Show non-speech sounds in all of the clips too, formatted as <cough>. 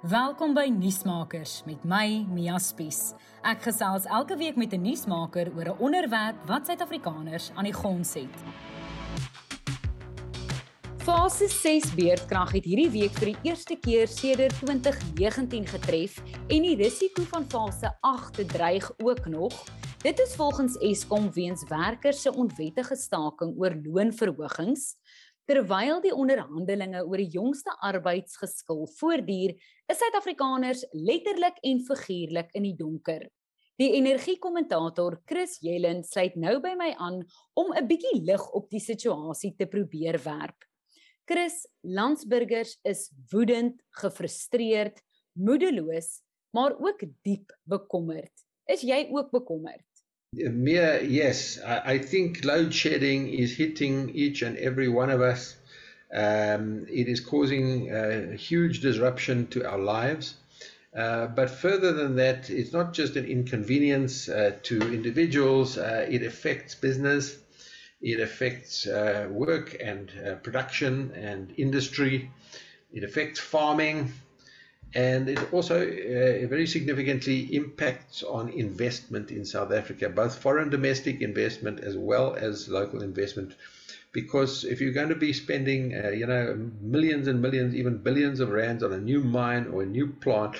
Welkom by Nuusmakers met my Mia Spies. Ek gesels elke week met 'n nuusmaker oor 'n onderwerp wat Suid-Afrikaners aan die gons het. Fase 6 beerdkrag het hierdie week vir die eerste keer sedert 2019 getref en die risiko van fase 8 dreig ook nog. Dit is volgens Eskom weens werkers se onwettige staking oor loonverhogings. Terwyl die onderhandelinge oor die jongste arbeidsgeskil voortduur, is Suid-Afrikaners letterlik en figuurlik in die donker. Die energiekommentator Chris Jellen sluit nou by my aan om 'n bietjie lig op die situasie te probeer werp. Chris, landsburgers is woedend, gefrustreerd, moedeloos, maar ook diep bekommerd. Is jy ook bekommerd? Mia, yes, I, I, think load shedding is hitting each and every one of us. Um, it is causing a huge disruption to our lives. Uh, but further than that, it's not just an inconvenience uh, to individuals, uh, it affects business, it affects uh, work and uh, production and industry, it affects farming, and it also uh, very significantly impacts on investment in South Africa, both foreign domestic investment as well as local investment. Because if you're going to be spending, uh, you know, millions and millions, even billions of rands on a new mine or a new plant,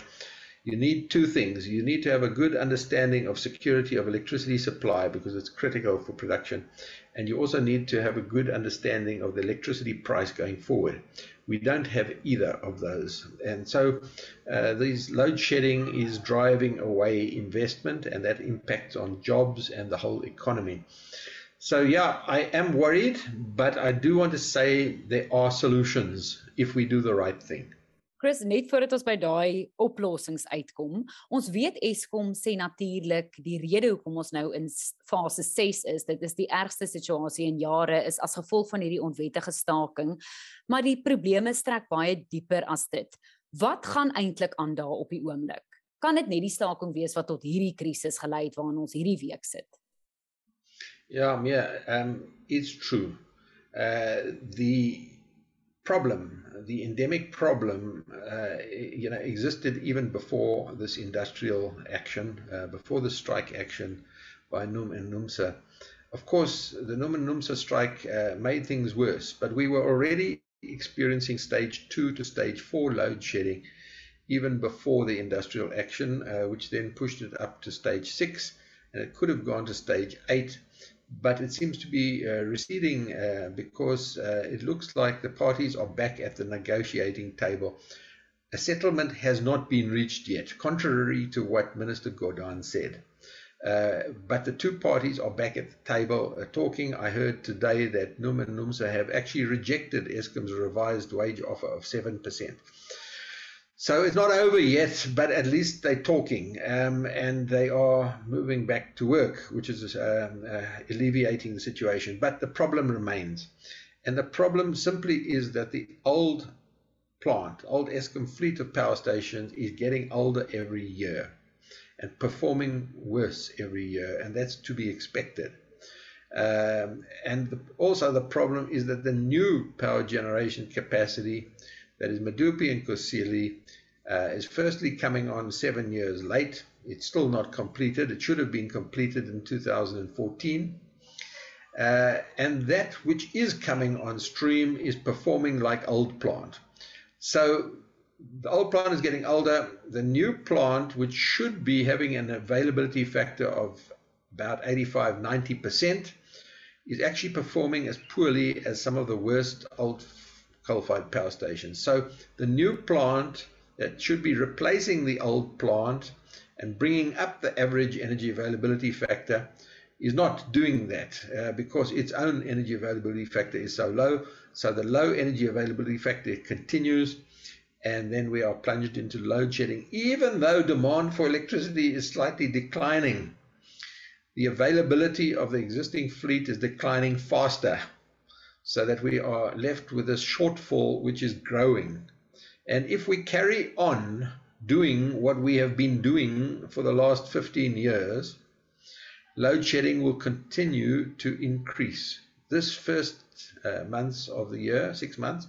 you need two things. You need to have a good understanding of security of electricity supply because it's critical for production. And you also need to have a good understanding of the electricity price going forward. We don't have either of those. And so uh, these load shedding is driving away investment and that impacts on jobs and the whole economy. So yeah, I am worried, but I do want to say there are solutions if we do the right thing. Chris, net voordat ons by daai oplossings uitkom, ons weet Eskom sê natuurlik die rede hoekom ons nou in fase 6 is, dit is die ergste situasie in jare is as gevolg van hierdie onwettige staking, maar die probleme strek baie dieper as dit. Wat gaan eintlik aan daar op die oomblik? Kan dit net die staking wees wat tot hierdie krisis gelei het waarna ons hierdie week sit? Ja, yeah, um it's true. Uh the problem, the endemic problem, uh, you know, existed even before this industrial action, uh, before the strike action by Num and Numsa. Of course, the Num and Numsa strike uh, made things worse, but we were already experiencing stage two to stage four load shedding even before the industrial action, uh, which then pushed it up to stage six, and it could have gone to stage eight but it seems to be uh, receding uh, because uh, it looks like the parties are back at the negotiating table. A settlement has not been reached yet, contrary to what Minister Gordhan said. Uh, but the two parties are back at the table uh, talking. I heard today that Num and Numsa have actually rejected Eskom's revised wage offer of 7%. So it's not over yet, but at least they're talking um, and they are moving back to work, which is um, uh, alleviating the situation. But the problem remains. And the problem simply is that the old plant, old Eskom fleet of power stations, is getting older every year and performing worse every year. And that's to be expected. Um, and the, also, the problem is that the new power generation capacity that is Medupi and Kusile, uh, is firstly coming on seven years late. It's still not completed. It should have been completed in 2014. Uh, and that which is coming on stream is performing like old plant. So the old plant is getting older. The new plant, which should be having an availability factor of about 85 90%, is actually performing as poorly as some of the worst old coal-fired power stations. So the new plant that should be replacing the old plant and bringing up the average energy availability factor is not doing that uh, because its own energy availability factor is so low. So the low energy availability factor continues, and then we are plunged into load shedding. Even though demand for electricity is slightly declining, the availability of the existing fleet is declining faster so that we are left with this shortfall which is growing. And if we carry on doing what we have been doing for the last 15 years, load shedding will continue to increase. This first uh, months of the year, six months,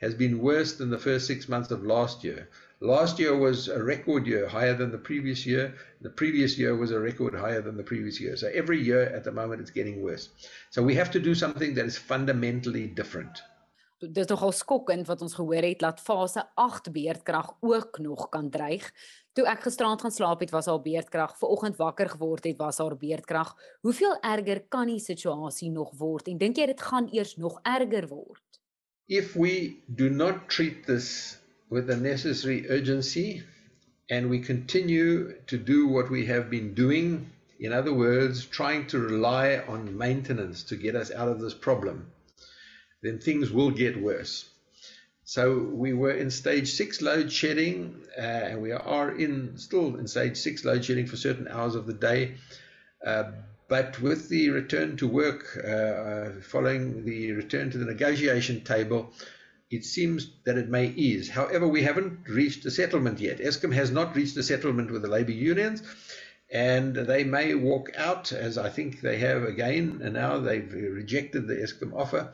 has been worse than the first six months of last year. Last year was a record year, higher than the previous year. The previous year was a record higher than the previous year. So every year at the moment it's getting worse. So we have to do something that is fundamentally different. Dis nogal skokkend wat ons gehoor het dat fase 8 beerdkrag ook nog kan dreig. Toe ek gisteraand gaan slaap het, was haar beerdkrag. Vanoggend wakker geword het, was haar beerdkrag. Hoeveel erger kan die situasie nog word en dink jy dit gaan eers nog erger word? If we do not treat this with the necessary urgency and we continue to do what we have been doing, in other words, trying to rely on maintenance to get us out of this problem, then things will get worse. So we were in stage six load shedding, uh, and we are in still in stage six load shedding for certain hours of the day. Uh, but with the return to work, uh, following the return to the negotiation table, it seems that it may ease. However, we haven't reached a settlement yet. Eskom has not reached a settlement with the labour unions, and they may walk out, as I think they have again, and now they've rejected the Eskom offer.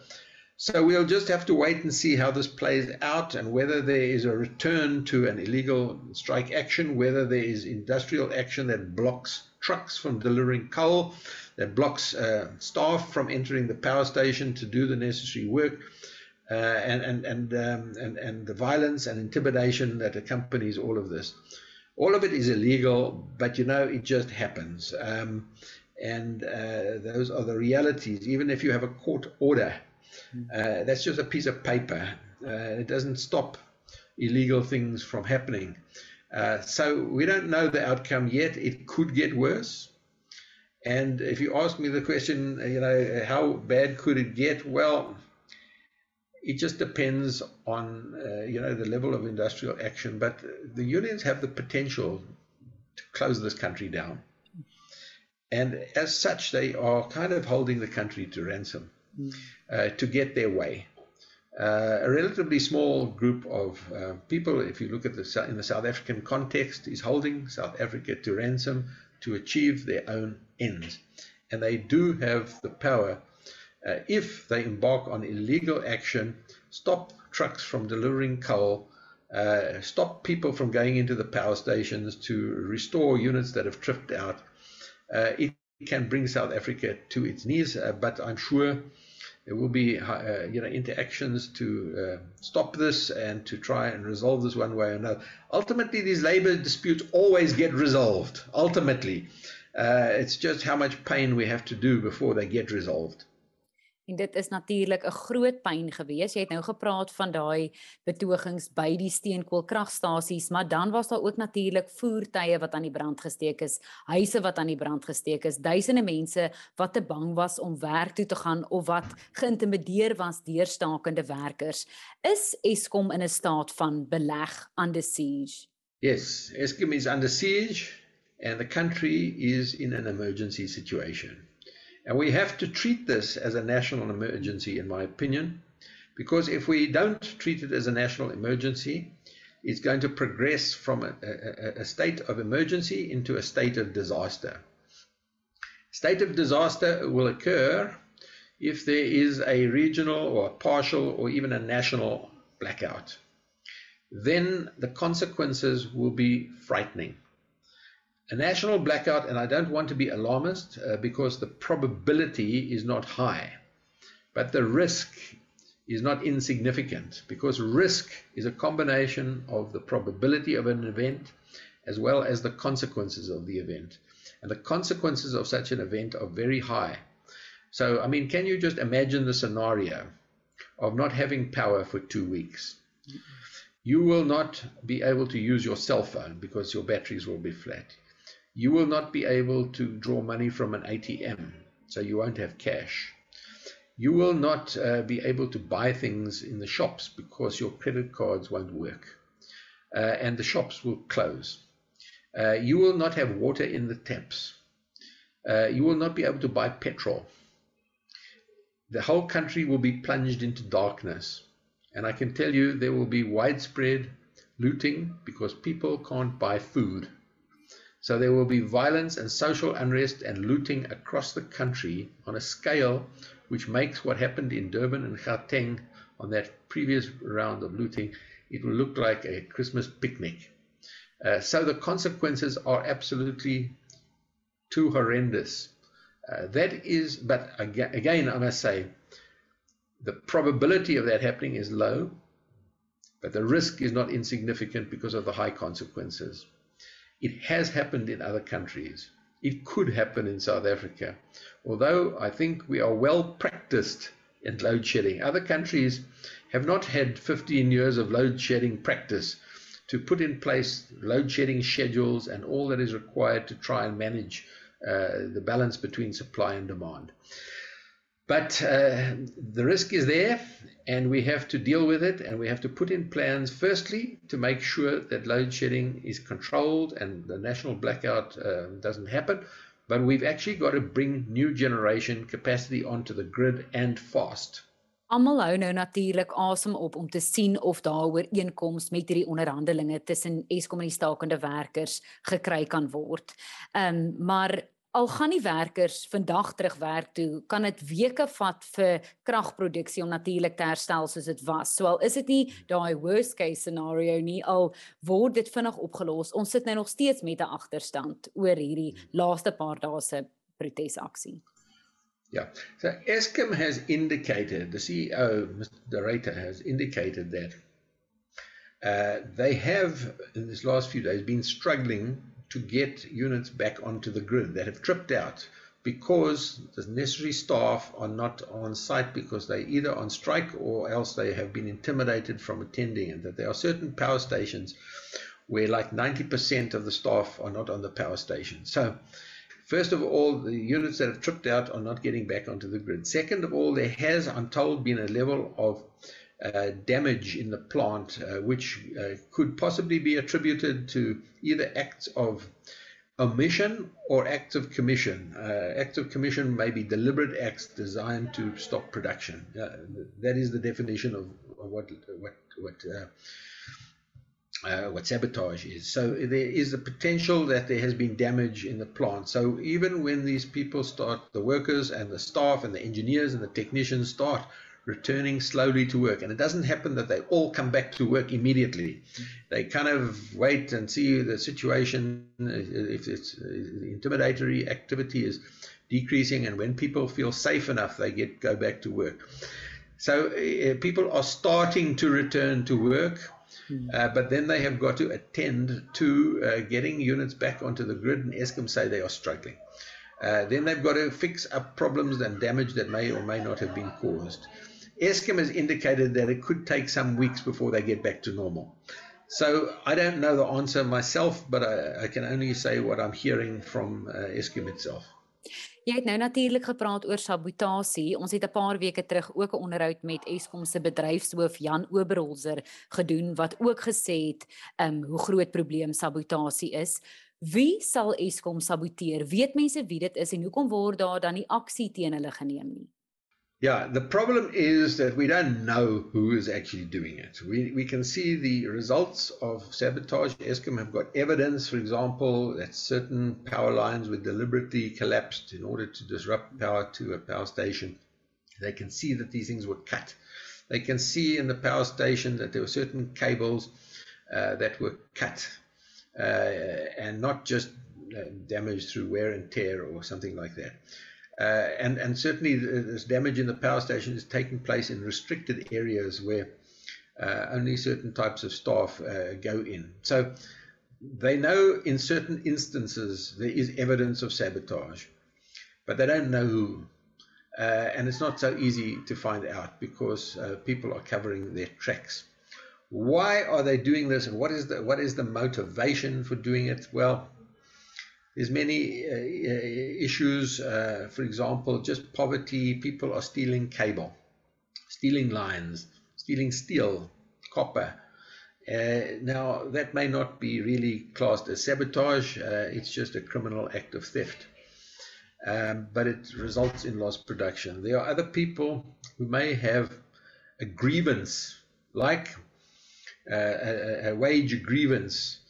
So we'll just have to wait and see how this plays out and whether there is a return to an illegal strike action, whether there is industrial action that blocks trucks from delivering coal, that blocks uh, staff from entering the power station to do the necessary work uh, and and and, um, and and the violence and intimidation that accompanies all of this. All of it is illegal, but you know it just happens, um, and uh, those are the realities. Even if you have a court order, hmm. uh, that's just a piece of paper. Uh, it doesn't stop illegal things from happening. Uh, so we don't know the outcome yet. It could get worse. And if you ask me the question, you know, how bad could it get? Well, it just depends on uh, you know the level of industrial action. But the unions have the potential to close this country down, and as such, they are kind of holding the country to ransom mm. uh, to get their way. Uh, a relatively small group of uh, people, if you look at the in the South African context, is holding South Africa to ransom to achieve their own ends, and they do have the power uh, if they embark on illegal action, stop trucks from delivering coal, uh, stop people from going into the power stations to restore units that have tripped out, uh, it can bring South Africa to its knees. Uh, but I'm sure there will be uh, you know interactions to uh, stop this and to try and resolve this one way or another. Ultimately, these labor disputes always get resolved. Ultimately, it's just how much pain we have to do before they get resolved. En dit is natuurlik 'n groot pyn gewees. Jy het nou gepraat van daai betogings by die steenkoolkragstasies, maar dan was daar ook natuurlik voertuie wat aan die brand gesteek is, huise wat aan die brand gesteek is, duisende mense wat te bang was om werk toe te gaan of wat geïntimideer was deur stakende werkers. Is Eskom in 'n staat van beleg under siege? Yes, Eskom is under siege and the country is in an emergency situation. And we have to treat this as a national emergency, in my opinion, because if we don't treat it as a national emergency, it's going to progress from a, a, a state of emergency into a state of disaster. State of disaster will occur if there is a regional or a partial or even a national blackout. Then the consequences will be frightening a national blackout, and I don't want to be alarmist uh, because the probability is not high, but the risk is not insignificant because risk is a combination of the probability of an event as well as the consequences of the event. And the consequences of such an event are very high. So, I mean, can you just imagine the scenario of not having power for two weeks? You will not be able to use your cell phone because your batteries will be flat you will not be able to draw money from an ATM, so you won't have cash. You will not uh, be able to buy things in the shops because your credit cards won't work, uh, and the shops will close. Uh, you will not have water in the taps. Uh, you will not be able to buy petrol. The whole country will be plunged into darkness. And I can tell you there will be widespread looting because people can't buy food. So there will be violence and social unrest and looting across the country on a scale which makes what happened in Durban and Gauteng on that previous round of looting, it will look like a Christmas picnic. Uh, so the consequences are absolutely too horrendous. Uh, that is, but again, again, I must say, the probability of that happening is low, but the risk is not insignificant because of the high consequences. It has happened in other countries. It could happen in South Africa. Although I think we are well practiced in load shedding. Other countries have not had 15 years of load shedding practice to put in place load shedding schedules and all that is required to try and manage uh, the balance between supply and demand. But uh, the risk is there, and we have to deal with it, and we have to put in plans, firstly, to make sure that load shedding is controlled and the national blackout uh, doesn't happen. But we've actually got to bring new generation capacity onto the grid and fast. Almal hou nou natuurlik asem op om te sien of daar ooreenkomste met hierdie onderhandelinge tussen Eskom en die stakende werkers gekry kan word. Ehm um, maar al gaan die werkers vandag terug werk toe, kan dit weke vat vir kragproduksie om natuurlik te herstel soos dit was. Soal is dit nie daai worst case scenario nie al word dit vinnig opgelos. Ons sit nou nog steeds met 'n agterstand oor hierdie laaste paar dae se protesaksie. Yeah. So Eskom has indicated, the CEO, Mr. Dorata, has indicated that uh, they have, in this last few days, been struggling to get units back onto the grid that have tripped out because the necessary staff are not on site because they either on strike or else they have been intimidated from attending and that there are certain power stations where like 90% of the staff are not on the power station. So First of all, the units that have tripped out are not getting back onto the grid. Second of all, there has, I'm told, been a level of damage in the plant, uh, which uh, could possibly be attributed to either acts of omission or acts of commission. Uh, acts of commission may be deliberate acts designed to stop production. that is the definition of, of what what what. Uh, what sabotage is. So there is a potential that there has been damage in the plant. So even when these people start, the workers and the staff and the engineers and the technicians start returning slowly to work. And it doesn't happen that they all come back to work immediately. They kind of wait and see the situation, if it's uh, intimidatory activity is decreasing, and when people feel safe enough, they get go back to work. So uh, people are starting to return to work. Hmm. Uh, but then they have got to attend to uh, getting units back onto the grid, and Eskom say they are struggling. Uh, then they've got to fix up problems and damage that may or may not have been caused. Eskom has indicated that it could take some weeks before they get back to normal. So I don't know the answer myself, but I, I can only say what I'm hearing from uh, Eskom itself. Jy het nou natuurlik gepraat oor sabotasie. Ons het 'n paar weke terug ook 'n onderhoud met Eskom se bedryfshoof Jan Oberholzer gedoen wat ook gesê het um hoe groot probleem sabotasie is. Wie sal Eskom saboteer? Weet mense wie dit is en hoekom word daar dan nie aksie teen hulle geneem nie? Yeah, the problem is that we don't know who is actually doing it. We, we can see the results of sabotage. Eskom have got evidence, for example, that certain power lines were deliberately collapsed in order to disrupt power to a power station. They can see that these things were cut. They can see in the power station that there were certain cables uh, that were cut uh, and not just uh, damaged through wear and tear or something like that. Uh, and, and certainly this damage in the power station is taking place in restricted areas where uh, only certain types of staff uh, go in. So they know in certain instances there is evidence of sabotage, but they don't know who. Uh, and it's not so easy to find out because uh, people are covering their tracks. Why are they doing this, and what is the what is the motivation for doing it? Well, there's many uh, uh, issues. Uh, for example, just poverty. People are stealing cable, stealing lines, stealing steel, copper. Uh, now, that may not be really classed as sabotage. Uh, it's just a criminal act of theft. Um, but it results in lost production. There are other people who may have a grievance, like uh, a, a wage grievance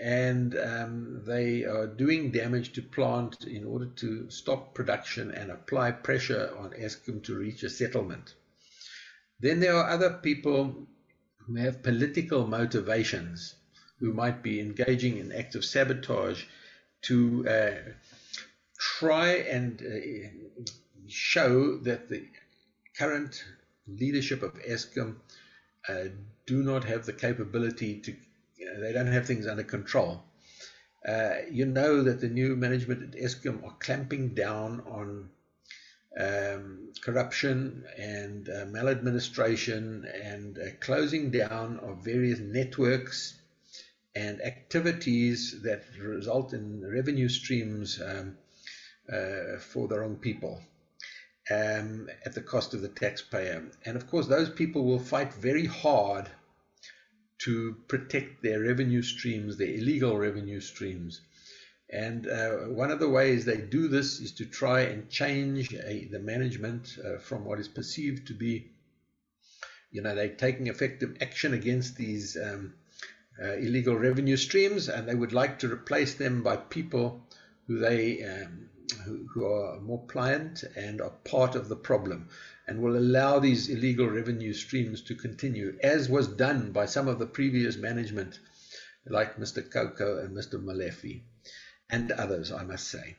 and um, they are doing damage to plant in order to stop production and apply pressure on Eskom to reach a settlement. Then there are other people who have political motivations, who might be engaging in acts of sabotage to uh, try and uh, show that the current leadership of Eskom uh, do not have the capability to, they don't have things under control. Uh, you know that the new management at Eskom are clamping down on um, corruption and uh, maladministration and uh, closing down of various networks and activities that result in revenue streams um, uh, for the wrong people um, at the cost of the taxpayer. And of course, those people will fight very hard to protect their revenue streams, their illegal revenue streams. And uh, one of the ways they do this is to try and change a, the management uh, from what is perceived to be, you know, they're taking effective action against these um, uh, illegal revenue streams, and they would like to replace them by people who they um, who, who are more pliant and are part of the problem and will allow these illegal revenue streams to continue, as was done by some of the previous management, like Mr. Koko and Mr. Molefe, and others, I must say.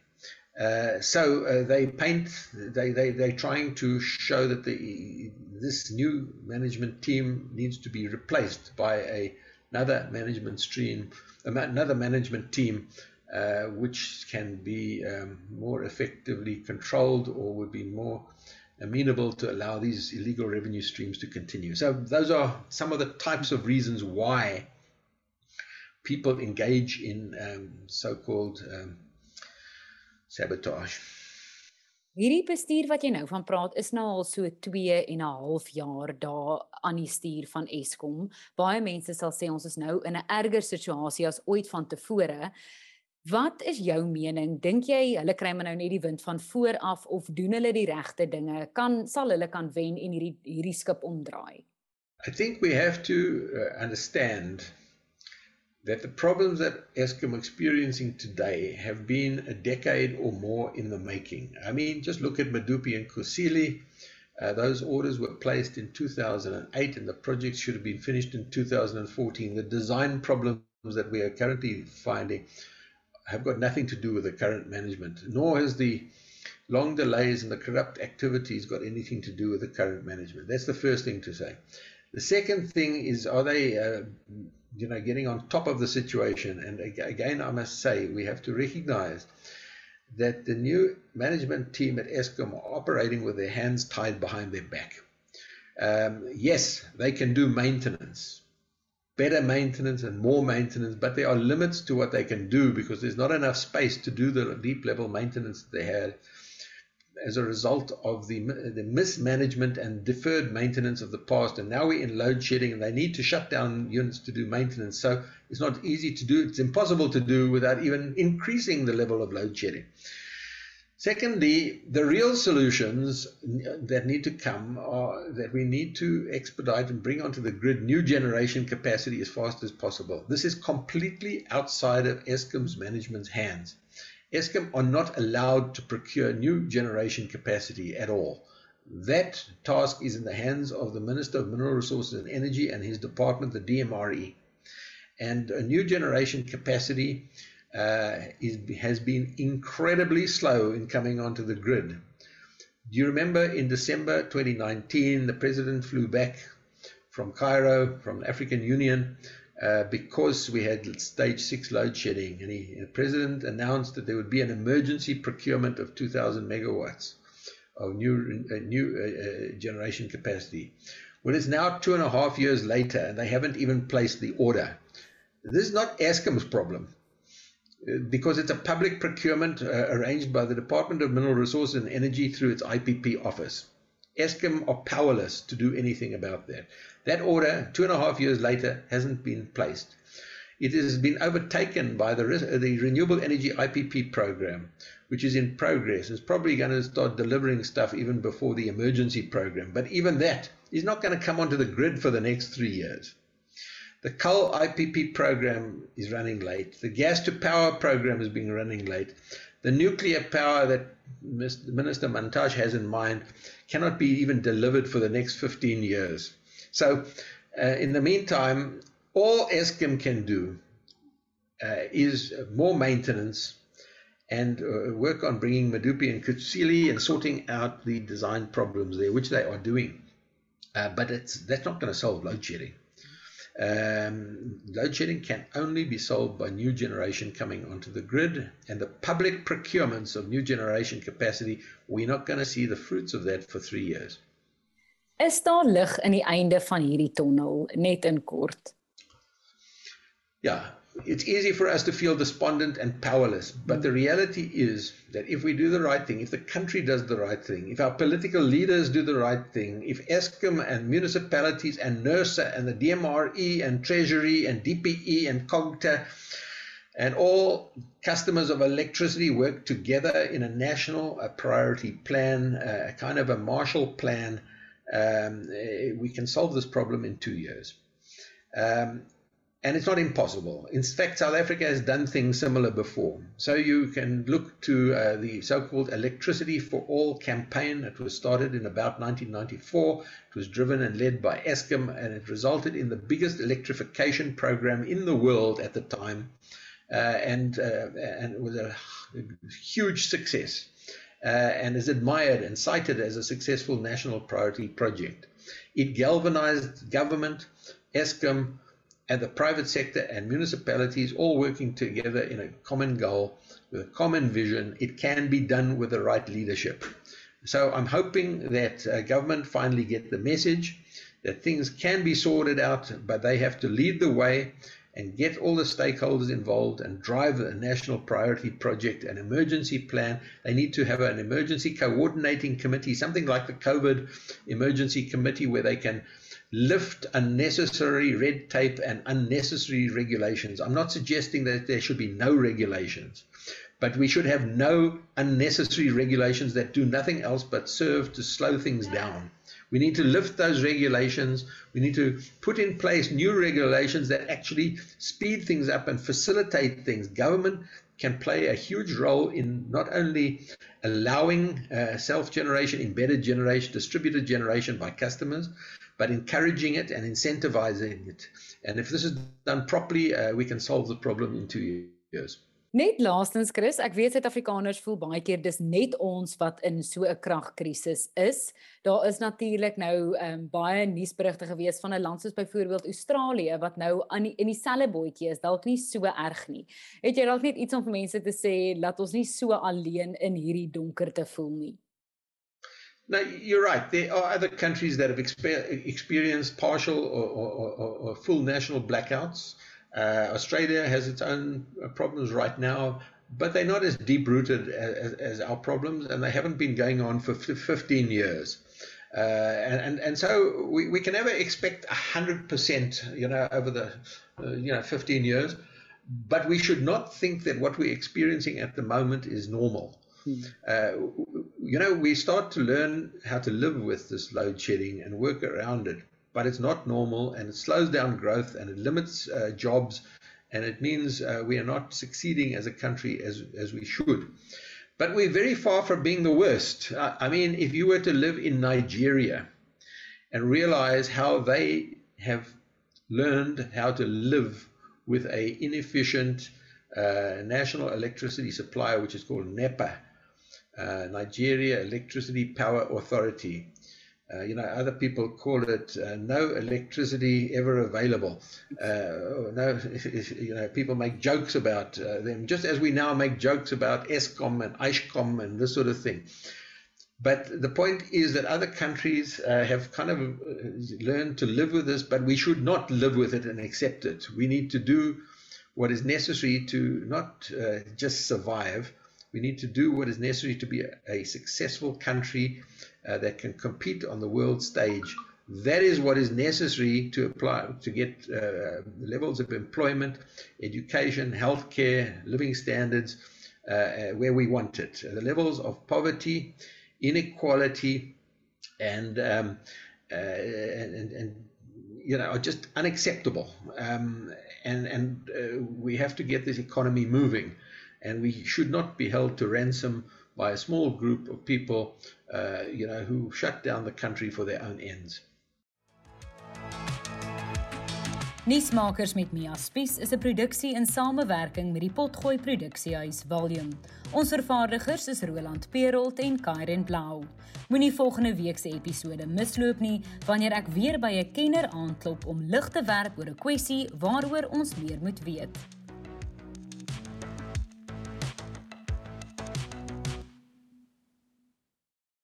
Uh, so uh, they paint, they, they, they're trying to show that the, this new management team needs to be replaced by a, another management stream, another management team uh, which can be um, more effectively controlled or would be more amenable to allow these illegal revenue streams to continue. So those are some of the types of reasons why people engage in um, so-called um, sabotage. Hierdie bestuur wat jy nou van praat is nou al so 2 en 'n half jaar daar aan die stuur van Eskom. Baie mense sal sê ons is nou in 'n erger situasie as ooit van tevore. Wat is jou mening? Dink jy hulle kry maar nou net die wind van voor af of doen hulle die regte dinge? Kan sal hulle kan wen en hierdie hierdie skip omdraai? I think we have to uh, understand that the problems that Eskom experiencing today have been a decade or more in the making. I mean, just look at Madupi and Kusili. Uh, those orders were placed in 2008 and the project should have been finished in 2014. The design problems that we are currently finding have got nothing to do with the current management, nor has the long delays and the corrupt activities got anything to do with the current management. That's the first thing to say. The second thing is, are they, uh, you know, getting on top of the situation? And again, I must say, we have to recognize that the new management team at Eskom are operating with their hands tied behind their back. Um, yes, they can do maintenance, better maintenance and more maintenance, but there are limits to what they can do because there's not enough space to do the deep level maintenance that they had as a result of the, the mismanagement and deferred maintenance of the past. And now we're in load shedding and they need to shut down units to do maintenance. So it's not easy to do. It's impossible to do without even increasing the level of load shedding. Secondly, the real solutions that need to come are that we need to expedite and bring onto the grid new generation capacity as fast as possible. This is completely outside of Eskom's management's hands. Eskom are not allowed to procure new generation capacity at all. That task is in the hands of the Minister of Mineral Resources and Energy and his department, the DMRE. And a new generation capacity uh, is, has been incredibly slow in coming onto the grid. Do you remember in December 2019, the president flew back from Cairo, from the African Union, uh, because we had stage six load shedding. And he, the president announced that there would be an emergency procurement of 2,000 megawatts of new, uh, new uh, uh, generation capacity. Well, it's now two and a half years later, and they haven't even placed the order. This is not Eskom's problem because it's a public procurement uh, arranged by the Department of Mineral Resources and Energy through its IPP office. Eskom are powerless to do anything about that. That order, two and a half years later, hasn't been placed. It has been overtaken by the, the Renewable Energy IPP program, which is in progress. It's probably going to start delivering stuff even before the emergency program. But even that is not going to come onto the grid for the next three years. The coal IPP program is running late. The gas to power program has been running late. the nuclear power that Minister Mantashe has in mind cannot be even delivered for the next 15 years. So, uh, in the meantime, all Eskom can do uh, is more maintenance and uh, work on bringing Medupi and Kusile and sorting out the design problems there, which they are doing. Uh, but it's that's not going to solve load shedding. Um, load shedding can only be solved by new generation coming onto the grid and the public procurements of new generation capacity. We're not going to see the fruits of that for three years. Is daar lig in die einde van hierdie tonnel net in kort? Yeah, it's easy for us to feel despondent and powerless, but the reality is that if we do the right thing, if the country does the right thing, if our political leaders do the right thing, if Eskom and municipalities and NERSA and the DMRE and Treasury and DPE and COGTA and all customers of electricity work together in a national a priority plan, a kind of a Marshall plan, um, eh, we can solve this problem in two years. Um, and it's not impossible. In fact, South Africa has done things similar before. So you can look to uh, the so-called Electricity for All campaign. It was started in about 1994. It was driven and led by Eskom, and it resulted in the biggest electrification program in the world at the time, uh, and uh, and it was a huge success, uh, and is admired and cited as a successful national priority project. It galvanized government, Eskom and the private sector and municipalities all working together in a common goal with a common vision. It can be done with the right leadership. So I'm hoping that uh, government finally get the message that things can be sorted out, but they have to lead the way and get all the stakeholders involved and drive a national priority project, an emergency plan. They need to have an emergency coordinating committee, something like the COVID emergency committee, where they can lift unnecessary red tape and unnecessary regulations. I'm not suggesting that there should be no regulations, but we should have no unnecessary regulations that do nothing else but serve to slow things down. We need to lift those regulations. We need to put in place new regulations that actually speed things up and facilitate things. Government can play a huge role in not only allowing uh, self generation, embedded generation, distributed generation by customers, but encouraging it and incentivizing it. And if this is done properly, uh, we can solve the problem in two years. Net laastens Chris, ek weet Suid-Afrikaners voel baie keer dis net ons wat in so 'n kragkrisis is. Daar is natuurlik nou um, baie nuusberigte gewees van 'n land soos byvoorbeeld Australië wat nou aan die, in dieselfde bootjie is, dalk nie so erg nie. Het jy dalk net iets om vir mense te sê dat ons nie so alleen in hierdie donkerte voel nie? No, you're right. There are other countries that have exper- experienced partial or, or, or, or, full national blackouts. Uh, Australia has its own uh, problems right now, but they're not as deep rooted as, as, our problems, and they haven't been going on for 15 years. Uh, and, and, and so we, we can never expect 100%, you know, over the, uh, you know, 15 years. But we should not think that what we're experiencing at the moment is normal. Hmm. Uh, you know, we start to learn how to live with this load shedding and work around it, but it's not normal and it slows down growth and it limits uh, jobs and it means uh, we are not succeeding as a country as, as we should. But we're very far from being the worst. I mean, if you were to live in Nigeria and realize how they have learned how to live with a inefficient uh, national electricity supplier, which is called NEPA, uh, Nigeria Electricity Power Authority. Uh, you know, other people call it uh, no electricity ever available. Uh, no, <laughs> you know, people make jokes about uh, them, just as we now make jokes about Eskom and ISHCOM and this sort of thing. But the point is that other countries uh, have kind of learned to live with this, but we should not live with it and accept it. We need to do what is necessary to not just survive, we need to do what is necessary to be a, a successful country uh, that can compete on the world stage. That is what is necessary to apply to get uh, levels of employment, education, healthcare, living standards uh, uh where we want it. The levels of poverty, inequality, and um, uh, and, and, you know are just unacceptable. Um, and and uh, we have to get this economy moving. And we should not be held to ransom by a small group of people, uh, you know, who shut down the country for their own ends. Nuusmakers met Mia Spies is 'n produksie in samewerking met die Potgooi Produksiehuis Volume. Ons vervaardigers is Roland Perolt en Kairen Blau. Moenie volgende week se episode misloop nie wanneer ek weer by 'n kenner aanklop om lig te werp oor 'n kwessie waaroor ons meer moet weet.